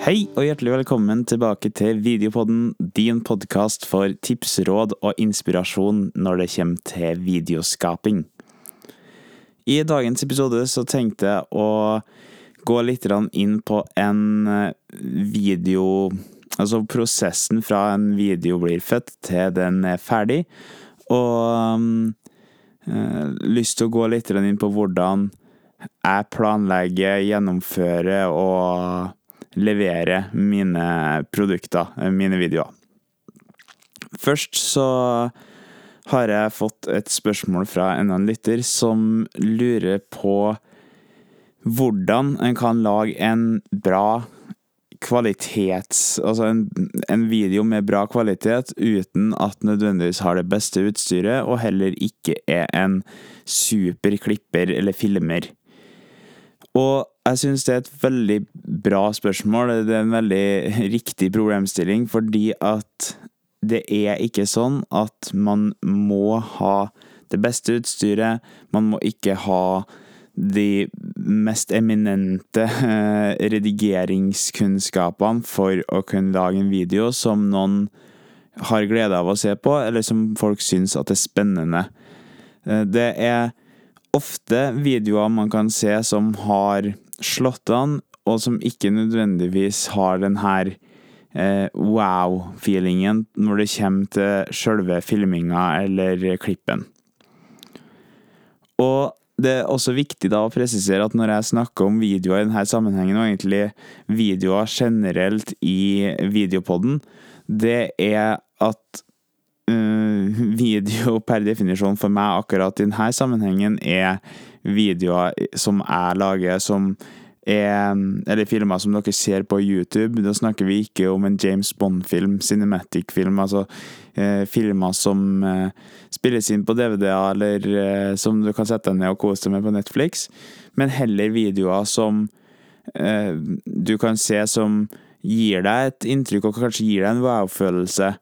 Hei og hjertelig velkommen tilbake til Videopodden, din podkast for tips, råd og inspirasjon når det kommer til videoskaping. I dagens episode så tenkte jeg å gå litt inn på en eh, video Altså prosessen fra en video blir født til den er ferdig. Og um, lyst til å gå litt inn på hvordan jeg planlegger, gjennomfører og levere mine produkter, eh, mine videoer. Først så har jeg fått et spørsmål fra en annen lytter som lurer på hvordan en kan lage en bra kvalitets... Altså en, en, video med bra kvalitet uten at nødvendigvis har det beste utstyret, og heller ikke er en super klipper eller filmer. Og jeg syns det er et veldig bra spørsmål. Det er en veldig riktig problemstilling, fordi at det er ikke sånn at man må ha det beste utstyret. Man må ikke ha de mest eminente eh, redigeringskunnskapene for å kunne lage en video som noen har glede av å se på, eller som folk syns at er spennende. Eh, det er ofte videoer man kan se som har slått an, og som ikke nødvendigvis har den her eh, wow-feelingen når det kommer til sjølve filminga eller klippen. Og det er også viktig da å presisere at når jeg snakker om videoer i denne sammenhengen, og egentlig videoer generelt i videopodden, det er at øh, video per definisjon for meg akkurat i denne sammenhengen er videoer som jeg lager som er Eller filmer som dere ser på YouTube. Da snakker vi ikke om en James Bond-film, cinematic-film. Altså eh, filmer som eh, spilles inn på DVD-er, eller eh, som du kan sette deg ned og kose deg med på Netflix. Men heller videoer som eh, du kan se som gir deg et inntrykk, og kanskje gir deg en wow-følelse.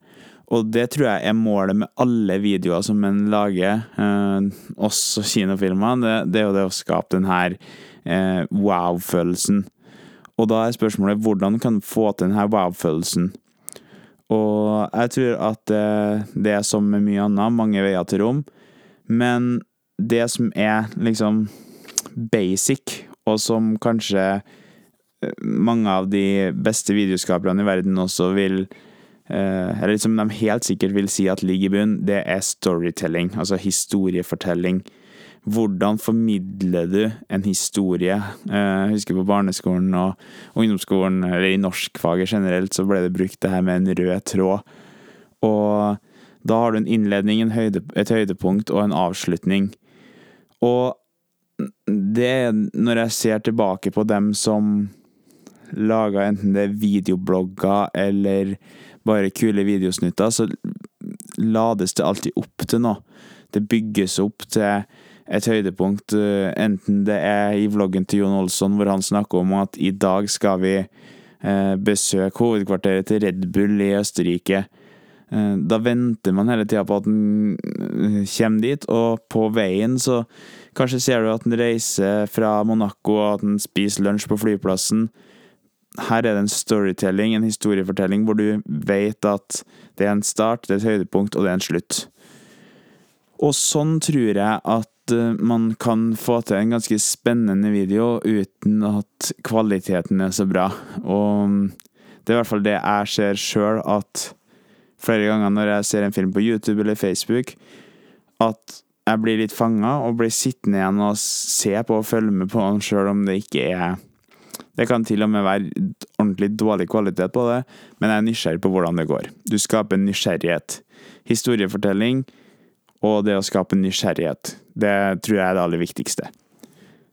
Og det tror jeg er målet med alle videoer som en lager, eh, også kinofilmer. Det, det, er jo det å skape den her eh, wow-følelsen. Og da er spørsmålet hvordan kan du få til denne wow-følelsen? Og jeg tror at eh, det er som med mye annet, mange veier til rom. Men det som er liksom basic, og som kanskje eh, mange av de beste videoskaperne i verden også vil eh, Eller som de helt sikkert vil si at ligger i bunnen, det er storytelling. Altså historiefortelling. Hvordan formidler du en historie? Eh, jeg husker på barneskolen og ungdomsskolen, eller i norskfaget generelt, så ble det brukt det her med en rød tråd. Og da har du en innledning, en høyde, et høydepunkt og en avslutning. Og det Når jeg ser tilbake på dem som laga enten det er videoblogger eller bare kule videosnutter, så lades det alltid opp til noe. Det bygges opp til et høydepunkt, eh, enten det er i vloggen til Jon Olsson, hvor han snakker om at i dag skal vi eh, besøke hovedkvarteret til Red Bull i Østerrike. Eh, da venter man hele tida på at den kommer dit, og på veien så kanskje ser du at den reiser fra Monaco, og at den spiser lunsj på flyplassen. Her er det en storytelling, en historiefortelling, hvor du vet at det er en start, det er et høydepunkt, og det er en slutt. Og sånn tror jeg at Eh, man kan få til en ganske spennende video uten at kvaliteten er så bra. Og mm, det er i hvert fall det jeg ser sjøl, at flere ganger når jeg ser en film på YouTube eller Facebook, at jeg blir litt fanga og blir sittende igjen og se på og følge med på den sjøl om det ikke er Det kan til og med være ordentlig dårlig kvalitet på det, men jeg er nysgjerrig på hvordan det går. Du skaper nysgjerrighet. Historiefortelling og det å skape nysgjerrighet. Det tror jeg er det aller viktigste.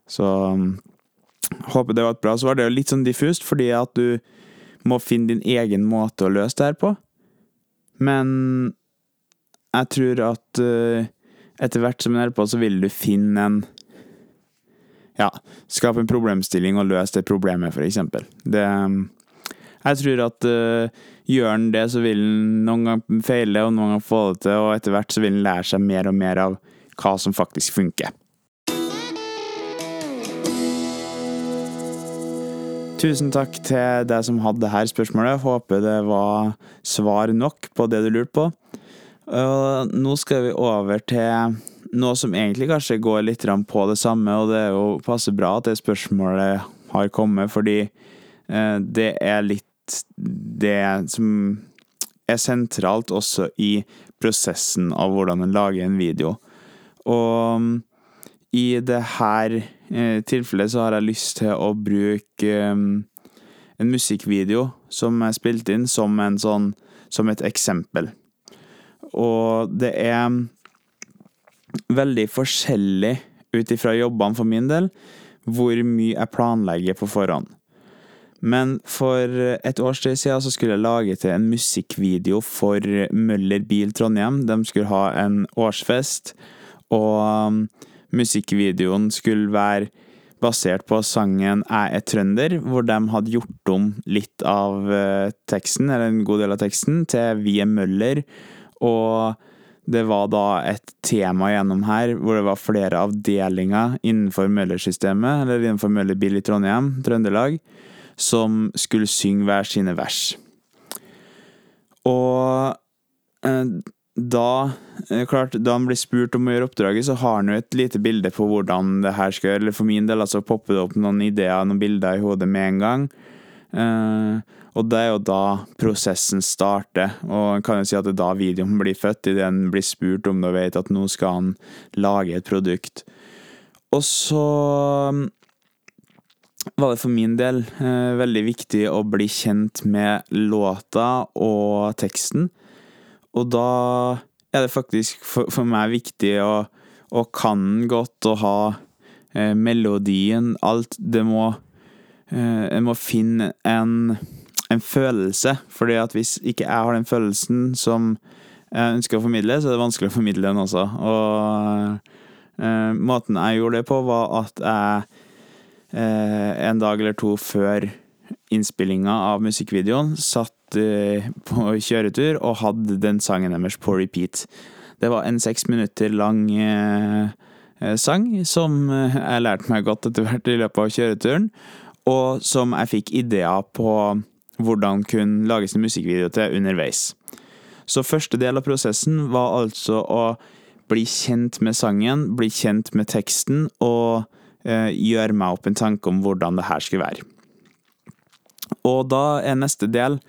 Så um, håper det var et bra svar. Det er jo litt sånn diffust, fordi at du må finne din egen måte å løse det her på. Men jeg tror at uh, etter hvert som du holder på, så vil du finne en Ja, skape en problemstilling og løse det problemet, eksempel. Det um, Jeg tror at uh, gjør han det, så vil han noen ganger feile, og noen ganger få det til, og etter hvert så vil han lære seg mer og mer av hva som faktisk funker. Tusen takk til deg som hadde dette spørsmålet. Håper det var svar nok på det du lurte på. Uh, nå skal vi over til noe som egentlig kanskje går litt på det samme, og det er jo passer bra at det spørsmålet har kommet, fordi eh, det er litt det som er sentralt også i prosessen av hvordan en lager en video. Og i det her eh, tilfellet så har jeg lyst til å bruke eh, en musikkvideo som er spilt inn, som, en sånn, som et eksempel. Og det er veldig forskjellig ut ifra jobbene for min del hvor mye jeg planlegger på forhånd. Men for et års tid siden så skulle jeg lage til en musikkvideo for Møller Bil Trondheim. De skulle ha en årsfest, og Musikkvideoen skulle være basert på sangen 'Jeg er trønder', hvor de hadde gjort om litt av eh, teksten, eller en god del av teksten, til 'Vi er Møller'. Og det var da et tema gjennom her hvor det var flere avdelinger innenfor Møller-systemet, eller innenfor Møller Bil i Trondheim, Trøndelag, som skulle synge hver sine vers. Og eh, da eh, klart, da han blir spurt om å gjøre oppdraget, så har han jo et lite bilde på hvordan det her skal gjøre. Eller for min del altså popper det opp noen ideer, noen bilder i hodet med en gang. Uh, og det er jo da prosessen starter, og en kan jo si at det er da videoen blir født, idet en blir spurt om og vet at nå skal han lage et produkt. Og så mm, var det for min del uh, veldig viktig å bli kjent med låta og teksten. Og da er det faktisk for, for meg viktig å, å kan godt og ha eh, melodien, alt. Det må eh, Jeg må finne en, en følelse, fordi at hvis ikke jeg har den følelsen som jeg ønsker å formidle, så er det vanskelig å formidle den også. Og uh, måten jeg gjorde det på, var at jeg uh, en dag eller to før innspillinga av musikkvideoen satt på kjøretur og hadde den sangen deres på repeat. Det var en seks minutter lang eh, eh sang som eh, jeg lærte meg godt etter hvert i løpet av kjøreturen, og som jeg fikk ideer på hvordan kunne lages en musikkvideo til underveis. Så første del av prosessen var altså å bli kjent med sangen, bli kjent med teksten og eh, gjøre meg opp en tanke om hvordan det her skulle være. Og da er neste del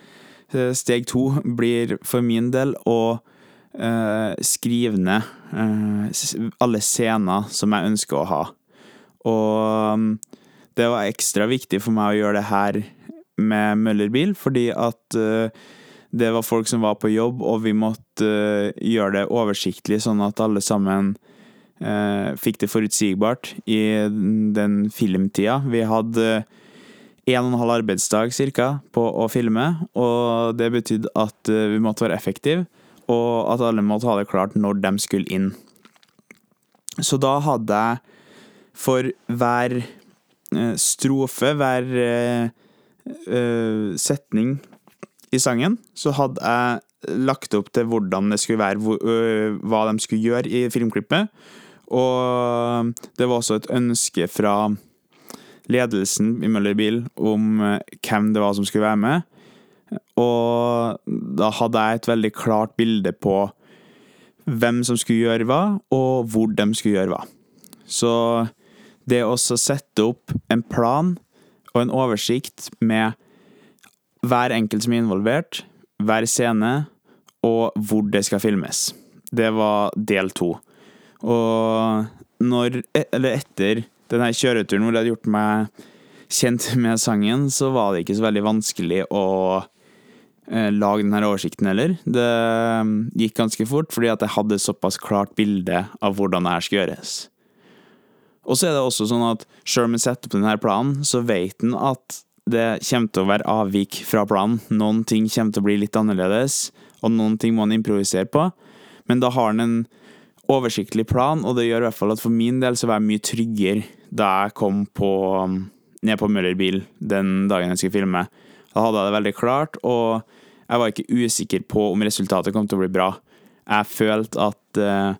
Eh, steg to blir for min del å eh, skrive ned eh, alle scener som jeg ønsker å ha. Og det var ekstra viktig for meg å gjøre det her med Møllerbil, fordi at uh, det var folk som var på jobb, og vi måtte gjøre det oversiktlig, sånn at alle sammen fikk det forutsigbart i den filmtida. Vi hadde en og en halv arbeidsdag cirka på å filme, og det betydde at eh, vi måtte være effektive, og at alle måtte ha det klart når de skulle inn. Så da hadde jeg for hver eh, strofe, hver uh, setning i sangen, så hadde jeg lagt opp til hvordan det skulle være, hva de skulle gjøre i filmklippet. Og det var også et ønske fra ledelsen i Møller Bil om eh, hvem det var som skulle være med. Og da hadde jeg et veldig klart bilde på hvem som skulle gjøre hva, og hvor de skulle gjøre hva. Så det å sette opp en plan og en oversikt med hver enkelt som er involvert, hver scene, og hvor det skal filmes. Det var del to. Og når Eller etter denne kjøreturen hvor jeg hadde gjort meg kjent med sangen, så var det ikke så veldig vanskelig å eh, lage denne oversikten heller. Det um, gikk ganske fort, fordi at jeg hadde såpass klart bilde av hvordan det her skal gjøres. Og så er det også sånn at sjøl om jeg setter opp denne planen, så vet en at det kommer til å være avvik fra planen. Noen ting kommer til å bli litt annerledes, og noen ting må en improvisere på. Men da har en en oversiktlig plan, og det gjør i hvert fall at for min del så var jeg mye tryggere da jeg kom på, um, ned på Møller bil den dagen jeg skulle filme. Da hadde jeg det veldig klart, og jeg var ikke usikker på om resultatet kom til å bli bra. Jeg følte at uh,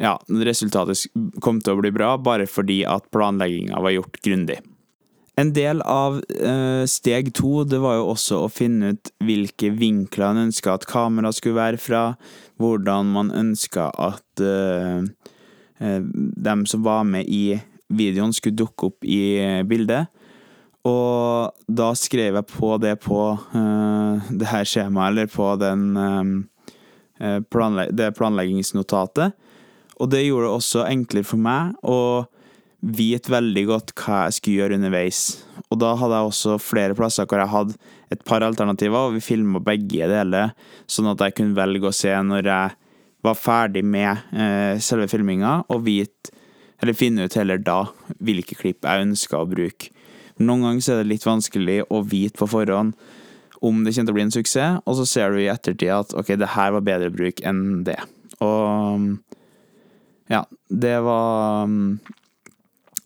ja, resultatet kom til å bli bra bare fordi at planlegginga var gjort grundig. En del av eh, steg to det var jo også å finne ut hvilke vinkler en ønska at kameraet skulle være fra, hvordan man ønska at eh, eh, dem som var med i videoen, skulle dukke opp i bildet. Og da skrev jeg på det på eh, det her skjemaet, eller på den eh, eh, det planleggingsnotatet. Og det gjorde det også enklere for meg å vite veldig godt hva jeg skulle gjøre underveis. Og da hadde jeg også flere plasser hvor jeg hadde et par alternativer, og vi filma begge deler, sånn at jeg kunne velge å se når jeg var ferdig med eh, selve filminga, og vite, eller finne ut heller da, hvilke klipp jeg ønska å bruke. Noen ganger er det litt vanskelig å vite på forhånd om det kommer til å bli en suksess, og så ser du i ettertid at ok, det her var bedre bruk enn det. Og ja, det var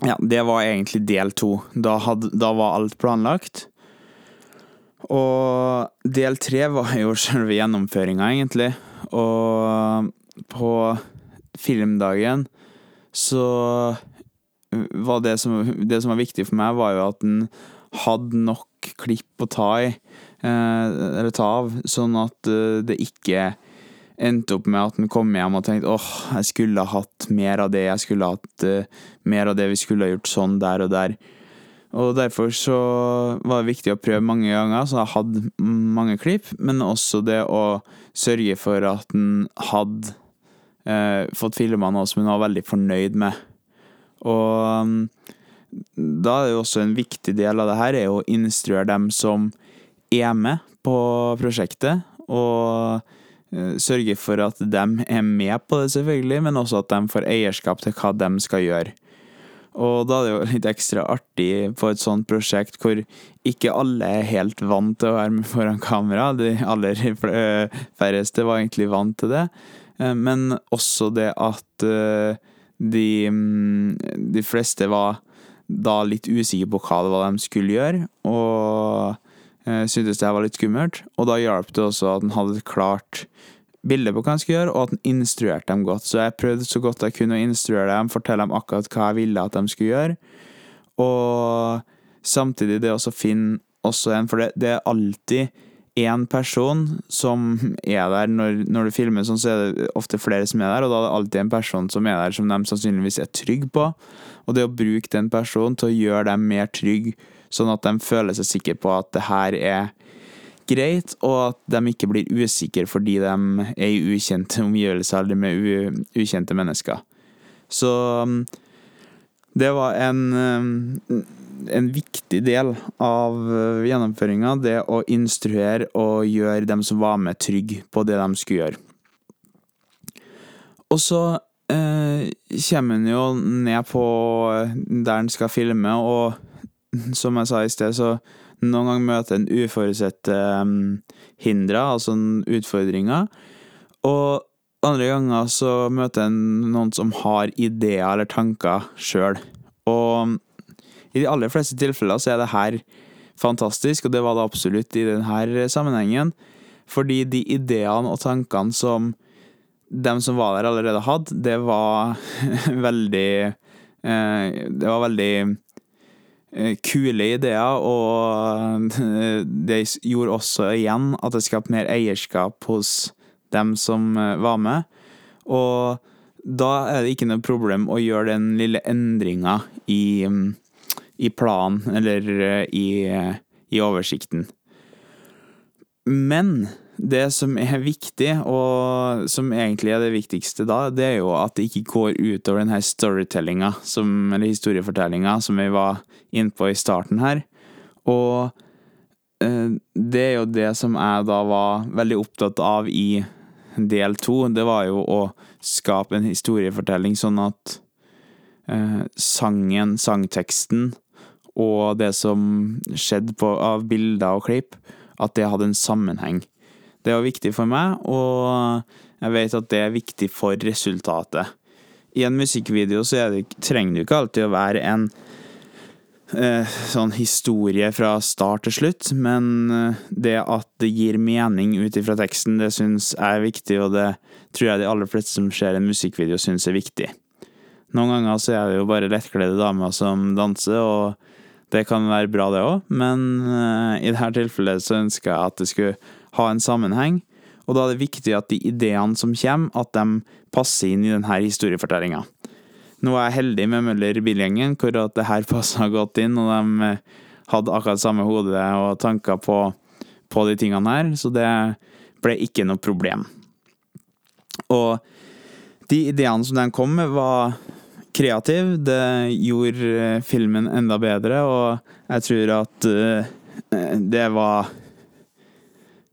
ja, det var egentlig del to. Da, had, da var alt planlagt. Og del tre var jo selve gjennomføringa, egentlig. Og på filmdagen så var det som, det som var viktig for meg, var jo at den hadde nok klipp å ta i, eh, eller ta av, sånn at eh, det ikke endte opp med at han kom hjem og tenkte åh, jeg skulle ha hatt mer av det, jeg skulle ha hatt uh, mer av det, vi skulle ha gjort sånn der og der. Og derfor så var det viktig å prøve mange ganger, så jeg hadde mange klipp, men også det å sørge for at han hadde uh, fått filma noe som han var veldig fornøyd med. Og um, da er det jo også en viktig del av det her er å instruere dem som er med på prosjektet, og sørge for at de er med på det, selvfølgelig, men også at de får eierskap til hva de skal gjøre. Og da er det jo litt ekstra artig på et sånt prosjekt hvor ikke alle er helt vant til å være med foran kamera. De aller færreste var egentlig vant til det. Eh, men også det at eh, de, mm, de fleste var da litt usikre på hva det var de skulle gjøre. Og Eh, syntes det var litt skummelt. Og da hjalp det også at han hadde et klart bilde på hva han skulle gjøre, og at han instruerte dem godt. Så jeg prøvde så godt jeg kunne å instruere dem, fortelle dem akkurat hva jeg ville at de skulle gjøre. Og samtidig det å finne også en, for det, det er alltid én person som er der når, når, du filmer sånn, så er det ofte flere som er der, og da er det alltid en person som er der som de sannsynligvis er trygge på. Og det å bruke den personen til å gjøre dem mer trygge sånn at de føler seg sikre på at det her er greit, og at de ikke blir usikre fordi de er i ukjente omgivelser eller med ukjente mennesker. Så um, det var en, um, en viktig del av uh, gjennomføringa, det å instruere og gjøre dem som var med, trygge på det de skulle gjøre. Og så eh, kommer en jo ned på uh, der en skal filme, og som jeg sa i sted, så noen ganger møter en uforutsette um, hindre, altså utfordringer. Og andre ganger så møter en noen som har ideer eller tanker sjøl. Og i de aller fleste tilfeller så er det her fantastisk, og det var det absolutt i denne sammenhengen. Fordi de ideene og tankene som dem som var der, allerede hadde, det var veldig eh, Det var veldig kule ideer, og eh, det gjorde også igjen at det skapte mer eierskap hos dem som eh, var med. Og da er det ikke noe problem å gjøre den lille endringa i, i planen, eller i, i oversikten. Men det som er viktig, og som egentlig er det viktigste da, det er jo at det ikke går utover den her storytellinga, eller historiefortellinga, som vi var inne på i starten her. Og eh, det er jo det som jeg da var veldig opptatt av i del to. Det var jo å skape en historiefortelling sånn at eh, sangen, sangteksten, og det som skjedde på, av bilder og klipp, at det hadde en sammenheng. Det var viktig for meg, og jeg vet at det er viktig for resultatet. I en musikkvideo så det, trenger du ikke alltid å være en eh, sånn historie fra start til slutt, men eh, det at det gir mening ut ifra teksten, det syns jeg er viktig, og det tror jeg de aller fleste som ser en musikkvideo, syns er viktig. Noen ganger så er det jo bare lettkledde damer som danser, og Det kan være bra, det òg, men eh, i dette tilfellet så ønsker jeg at det skulle ha en sammenheng. Og da er det viktig at de ideene som kommer, at de passer inn i denne historiefortellinga. Nå er jeg heldig med Møller Bilgjengen, hvor at det her passa godt inn, og de eh, hadde akkurat samme hode og tanker på, på de tingene her, så det ble ikke noe problem. Og de ideene som de kom med, var kreative. Det gjorde eh, filmen enda bedre, og jeg tror at uh, det var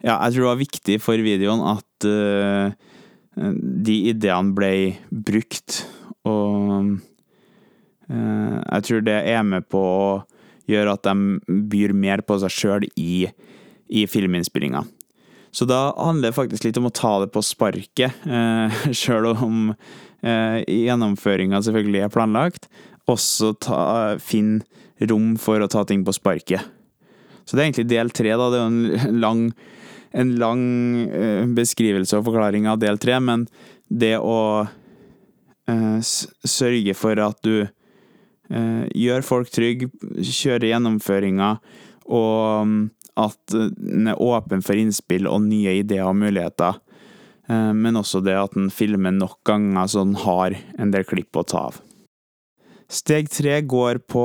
Ja, jeg tror det var viktig for videoen at uh, de ideene ble brukt, og uh, jeg tror det er med på å gjøre at de byr mer på seg sjøl i, i filminnspillinga. Så da handler det faktisk litt om å ta det på sparket, uh, sjøl om uh, gjennomføringa selvfølgelig er planlagt. Også ta, finn rom for å ta ting på sparket. Så det er egentlig del tre, da. Det er jo en lang, en lang eh, beskrivelse og forklaring av del tre, men det å eh, sørge for at du eh, gjør folk trygge, kjører gjennomføringa og at den er åpen for innspill og nye ideer og muligheter. Men også det at den filmer nok ganger så den har en del klipp å ta av. Steg tre går på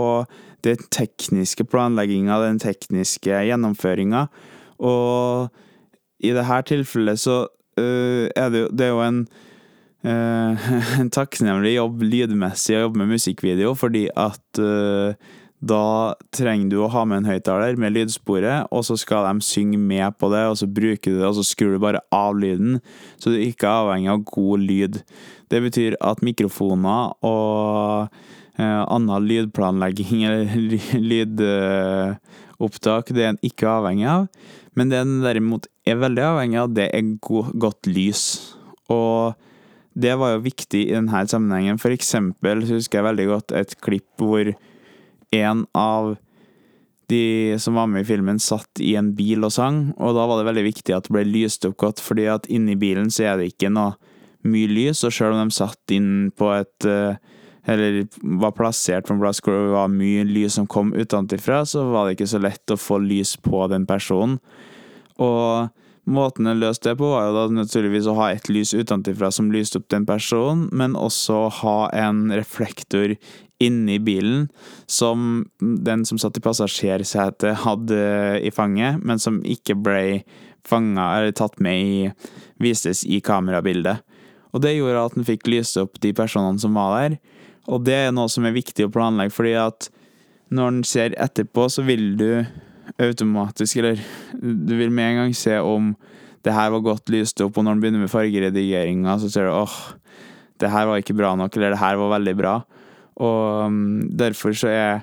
den tekniske planlegginga, den tekniske gjennomføringa. Og i dette tilfellet så uh, er det det er jo en, uh, en takknemlig jobb lydmessig å jobbe med musikkvideo, fordi at uh, da trenger du å ha med en høyttaler med lydsporet, og så skal de synge med på det, og så bruker du det, og så skrur du bare av lyden, så du ikke er avhengig av god lyd. Det betyr at mikrofoner og annen lydplanlegging eller lydopptak, det er en ikke avhengig av. Men det en derimot er veldig avhengig av, det er go godt lys. Og det var jo viktig i denne sammenhengen. For eksempel så husker jeg veldig godt et klipp hvor en av de som var med i filmen, satt i en bil og sang, og da var det veldig viktig at det ble lyst opp godt, fordi at inni bilen så er det ikke noe mye lys, og selv om de satt inn på et eh, Eller var plassert på en plass hvor det var mye lys som kom utenfra, så var det ikke så lett å få lys på den personen. Og måten jeg løste det på, var jo da naturligvis å ha et lys utenfra som lyste opp den personen, men også ha en reflektor inni bilen som den som satt i passasjersetet hadde i fanget, men som ikke ble fanga eller tatt med i Vistes i kamerabildet. Og det gjorde at den fikk lyse opp de personene som var der. Og det er noe som er viktig å planlegge, fordi at når den ser etterpå, så vil du automatisk, eller du vil med en gang se om det her var godt lyst opp, og når den begynner med fargeredigeringa, så ser du åh, det her var ikke bra nok, eller det her var veldig bra. Og um, derfor så er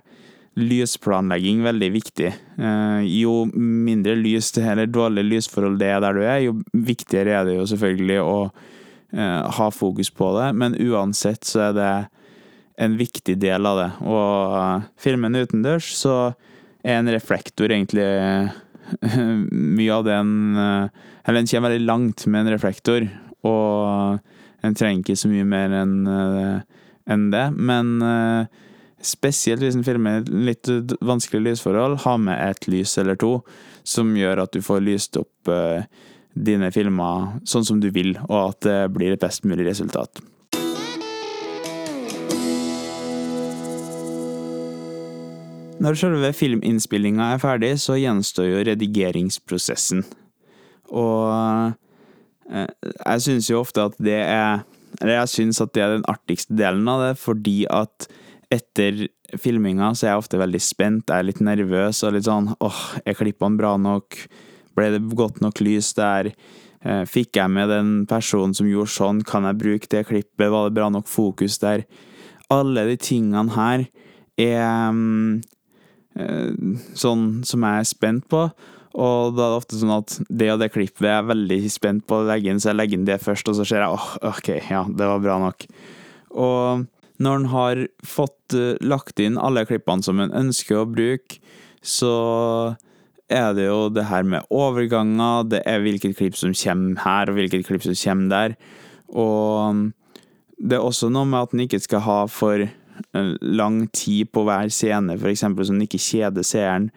lysplanlegging veldig viktig. Eh, jo mindre lys eller dårlig lysforhold det er der du er, jo viktigere er det jo selvfølgelig å eh, ha fokus på det. Men uansett så er det en viktig del av det. Og uh, filmen utendørs, så er en reflektor egentlig mye av den Eller den kommer veldig langt med en reflektor, og en trenger ikke så mye mer enn en det. Men spesielt hvis en filmer litt vanskelig lysforhold, ha med et lys eller to som gjør at du får lyst opp dine filmer sånn som du vil, og at det blir et best mulig resultat. Når selve filminnspillinga er ferdig, så gjenstår jo redigeringsprosessen. Og eh, jeg syns jo ofte at det er eller jeg syns at det er den artigste delen av det, fordi at etter filminga så er jeg ofte veldig spent, jeg er litt nervøs og litt sånn åh, er klippene bra nok? Ble det godt nok lys der? Eh, fikk jeg med den personen som gjorde sånn? Kan jeg bruke det klippet? Var det bra nok fokus der? Alle de tingene her er um, sånn som jeg er spent på. Og da er det ofte sånn at det og det klippet jeg er veldig spent på å legge inn, så jeg legger inn det først, og så ser jeg åh, oh, ok, ja, det var bra nok. Og når en har fått uh, lagt inn alle klippene som en ønsker å bruke, så er det jo det her med overganger, det er hvilket klipp som kommer her, og hvilket klipp som kommer der. Og det er også noe med at en ikke skal ha for eh, lang tid på hver scene, for eksempel, så den ikke kjeder seeren.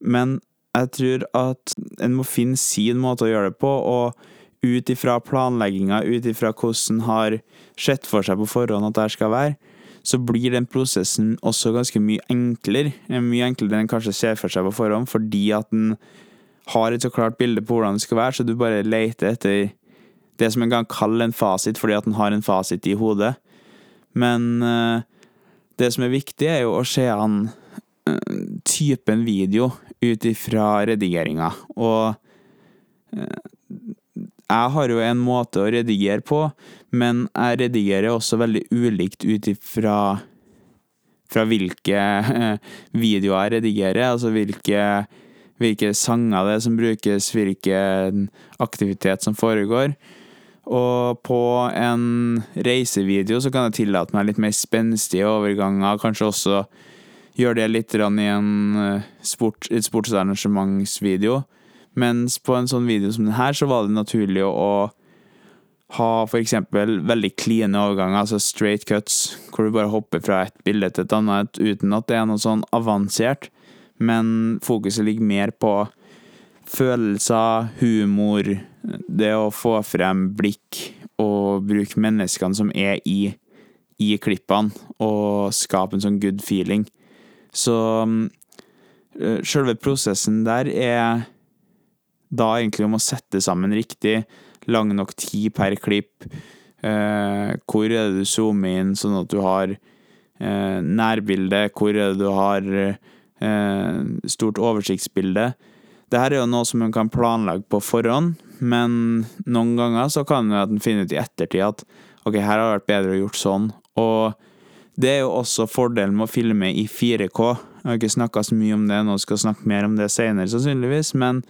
Men jeg tror at en må finne sin måte å gjøre det på, og ut ifra planlegginga, ut ifra hvordan har sett for seg på forhånd at det her skal være, så blir den prosessen også ganske mye enklere. Mye enklere enn en kanskje ser for seg på forhånd, fordi at en har et så klart bilde på hvordan det skal være, så du bare leter etter det som en gang kaller en fasit, fordi at en har en fasit i hodet. Men uh, det som er viktig, er jo å se an uh, typen video ut ifra redigeringa. Og uh, jeg har jo en måte å redigere på, men jeg redigerer også veldig ulikt ut ifra fra hvilke videoer jeg redigerer, altså hvilke, hvilke sanger det er som brukes, hvilken aktivitet som foregår. Og på en reisevideo så kan jeg tillate meg litt mer spenstige overganger, kanskje også gjøre det litt i en eh, sport, sportsarrangementsvideo. Mens på en sånn video som denne, så var det naturlig å ha eksempel veldig kline overganger, altså straight cuts, hvor du bare hopper fra et bilde til et annet uten at det er noe sånn avansert, men fokuset ligger mer på følelser, humor, det å få frem blikk og bruke menneskene som er i, i klippene, og skape en sånn good feeling. Så sjølve Selve prosessen der er da egentlig om å sette sammen riktig, lang nok tid per klipp. Eh, hvor er det du zoomer inn, sånn at du har eh, nærbilde? Hvor er det du har eh, stort oversiktsbilde? Dette er jo noe som man kan planlegge på forhånd, men noen ganger så kan en finner ut i ettertid at ok, her har det vært bedre å gjort sånn. Og det er jo også fordelen med å filme i 4K. Jeg har ikke snakka så mye om det nå, skal snakke mer om det senere sannsynligvis, men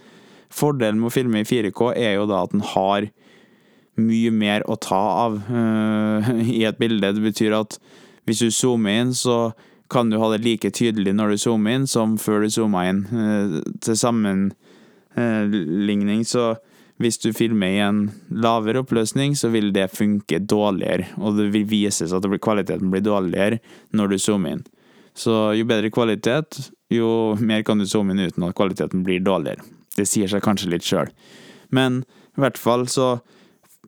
Fordelen med å filme i 4K er jo da at en har mye mer å ta av uh, i et bilde. Det betyr at hvis du zoomer inn, så kan du ha det like tydelig når du zoomer inn, som før du zooma inn. Uh, til sammenligning, så hvis du filmer i en lavere oppløsning, så vil det funke dårligere, og det vil vises at kvaliteten blir dårligere når du zoomer inn. Så jo bedre kvalitet, jo mer kan du zoome inn uten at kvaliteten blir dårligere. Det sier seg kanskje litt sjøl. Men i hvert fall så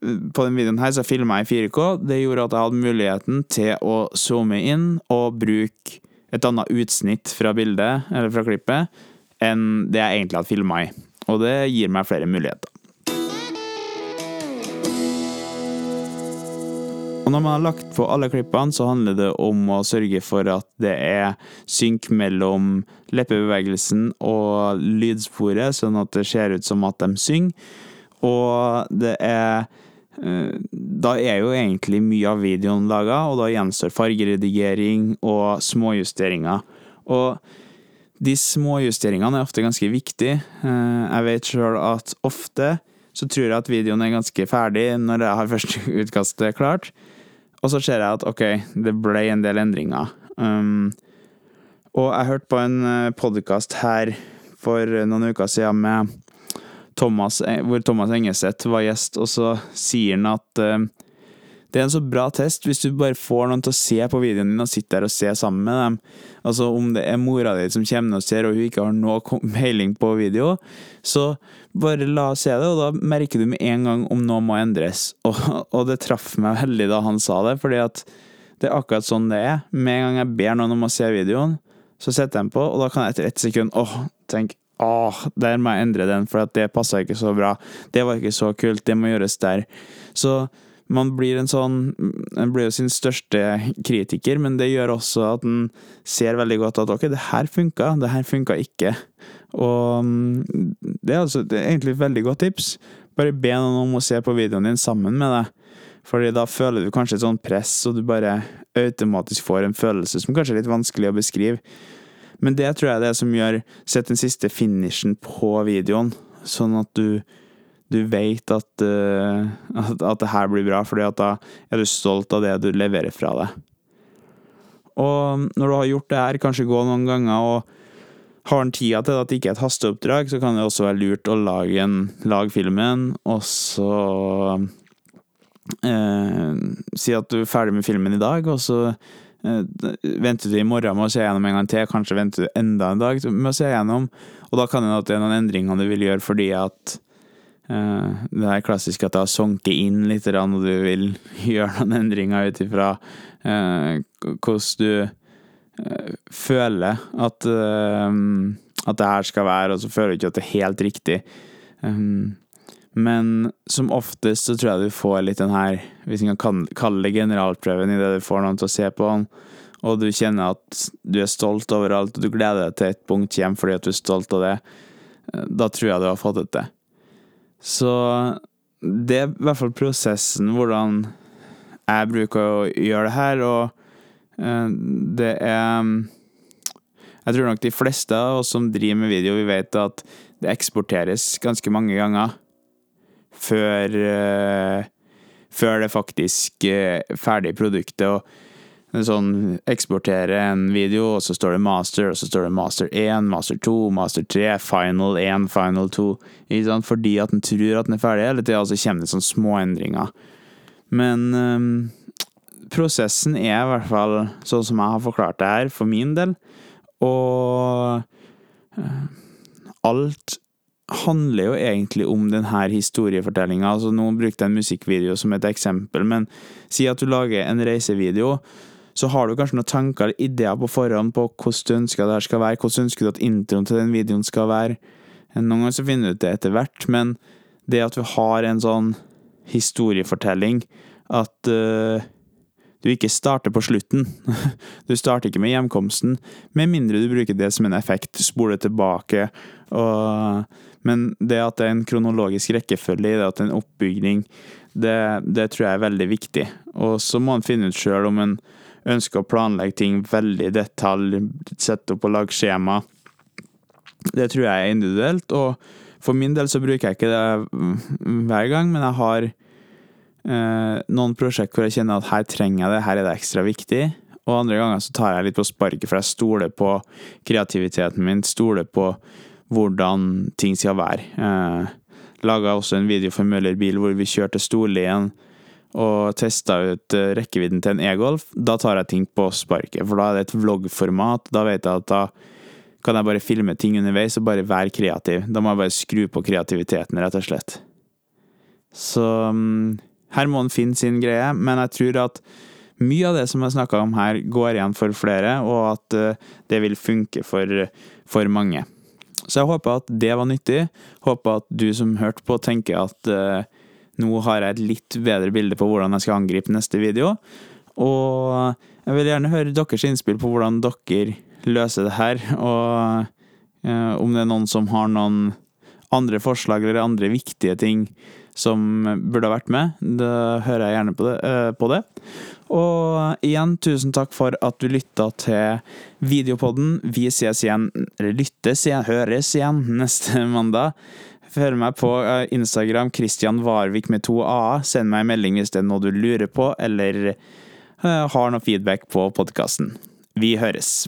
På denne videoen her så filma jeg i 4K. Det gjorde at jeg hadde muligheten til å zoome inn og bruke et annet utsnitt fra bildet, eller fra klippet, enn det jeg egentlig hadde filma i. Og det gir meg flere muligheter. Og når man har lagt på alle klippene, så handler det om å sørge for at det er synk mellom leppebevegelsen og lydsporet, sånn at det ser ut som at de synger. Og det er eh, Da er jo egentlig mye av videoen laga, og da gjenstår fargeredigering og småjusteringer. Og de småjusteringene er ofte ganske viktige. Eh, jeg vet sjøl at ofte så tror jeg at videoen er ganske ferdig når jeg har første utkastet klart. Og så ser jeg at ok, det ble en del endringer. Um, og jeg hørte på en eh, podkast her for noen uker siden med Thomas, eh, hvor Thomas Engeseth var gjest, og så sier han at uh, det er en så bra test hvis du bare får noen til å se på videoen din og sitte der og se sammen med dem. Altså Om det er mora di som kommer og ser, og hun ikke har noe peiling på video, så bare la oss se det, og da merker du med en gang om noe må endres. Og, og det traff meg veldig da han sa det, fordi at det er akkurat sånn det er. Med en gang jeg ber noen om å se videoen, så setter jeg den på, og da kan jeg etter ett sekund åh, tenke Åh, der må jeg endre den, for det passa ikke så bra. Det var ikke så kult. Det må gjøres der. Så man blir en sånn En blir jo sin største kritiker, men det gjør også at en ser veldig godt at ok, det her funka, det her funka ikke. Og mm, det er, altså, det er egentlig et veldig godt tips. Bare be noen om å se på videoen din sammen med deg. Fordi da føler du kanskje et sånt press, og du bare automatisk får en følelse som kanskje er litt vanskelig å beskrive. Men det tror jeg er det som gjør Sett den siste finishen på videoen, sånn at du du vet at, uh, at, at, det her blir bra, fordi at da er du stolt av det du leverer fra deg. Og når du har gjort det her, kanskje gå noen ganger og har en tida til at det ikke er et hasteoppdrag, så kan det også være lurt å lage, en, lage filmen, og så uh, si at du er ferdig med filmen i dag, og så Venter du i morgen med å se gjennom en gang til, kanskje venter du enda en dag med å se gjennom, og da kan det hende at det er noen endringer du vil gjøre fordi at det er klassisk at det har sunket inn litt, og du vil gjøre noen endringer ut ifra uh, hvordan du uh, føler at, at det her skal være, og så føler du ikke at det er helt riktig. Men som oftest så tror jeg du får litt den her, hvis en kan kalle det generalprøven, i det du får noen til å se på den, og du kjenner at du er stolt over alt, og du gleder deg til et punkt hjem fordi at du er stolt av det, da tror jeg du har fått det til. Så det er i hvert fall prosessen, hvordan jeg bruker å gjøre det her, og eh, det er Jeg tror nok de fleste av oss som driver med video, vi vet at det eksporteres ganske mange ganger før, uh, før det faktisk uh, ferdige produktet. og sånn eksportere en video, og så står det master, og så står det master 1, master 2, master 3, final 1, final 2. Ikke sant? Fordi at den tror at den er ferdig hele tida, og så kommer det sånne. Men um, prosessen er i hvert fall sånn som jeg har forklart det her, for min del. Og uh, alt handler jo egentlig om denne historiefortellinga. Altså, nå brukte jeg en musikkvideo som et eksempel, men si at du lager en reisevideo. Så har du kanskje noen tanker eller ideer på forhånd på hvordan du ønsker det her skal være, hvordan du ønsker du at introen til den videoen skal være. Noen ganger så finner du ut det etter hvert, men det at du har en sånn historiefortelling, at uh, du ikke starter på slutten. Du starter ikke med hjemkomsten, med mindre du bruker det som en effekt, spoler tilbake og men det at det er en kronologisk rekkefølge det, at det er en oppbygning, det, det tror jeg er veldig viktig. Og så må en finne ut sjøl om en ønsker å planlegge ting veldig i detalj, sette opp og lage skjema. Det tror jeg er individuelt, og for min del så bruker jeg ikke det hver gang, men jeg har eh, noen prosjekt hvor jeg kjenner at her trenger jeg det, her er det ekstra viktig. Og andre ganger så tar jeg litt på sparket, for jeg stoler på kreativiteten min, stoler på hvordan ting skal være. Eh, Laga også en video for Møller bil hvor vi kjørte Storlien og testa ut eh, rekkevidden til en e-golf. Da tar jeg ting på sparket, for da er det et vloggformat. Da vet jeg at da kan jeg bare filme ting underveis og bare være kreativ. Da må jeg bare skru på kreativiteten, rett og slett. Så um, her må en finne sin greie, men jeg tror at mye av det som jeg snakka om her, går igjen for flere, og at uh, det vil funke for, for mange. Så jeg håper at det var nyttig. Håper at du som hørte på, tenker at uh, nå har jeg et litt bedre bilde på hvordan jeg skal angripe neste video. Og jeg vil gjerne høre deres innspill på hvordan dere løser det her. Og eh, om det er noen som har noen andre forslag eller andre viktige ting som burde ha vært med, da hører jeg gjerne på det. eh, på det. Og igjen, tusen takk for at du lytta til videopodden. Vi ses igjen, eller lyttes igjen, høres igjen neste mandag. Følg meg på eh, Instagram, Christian Varvik med to a-er. Send meg en melding hvis det er noe du lurer på, eller uh, har noe feedback på podkasten. Vi høres.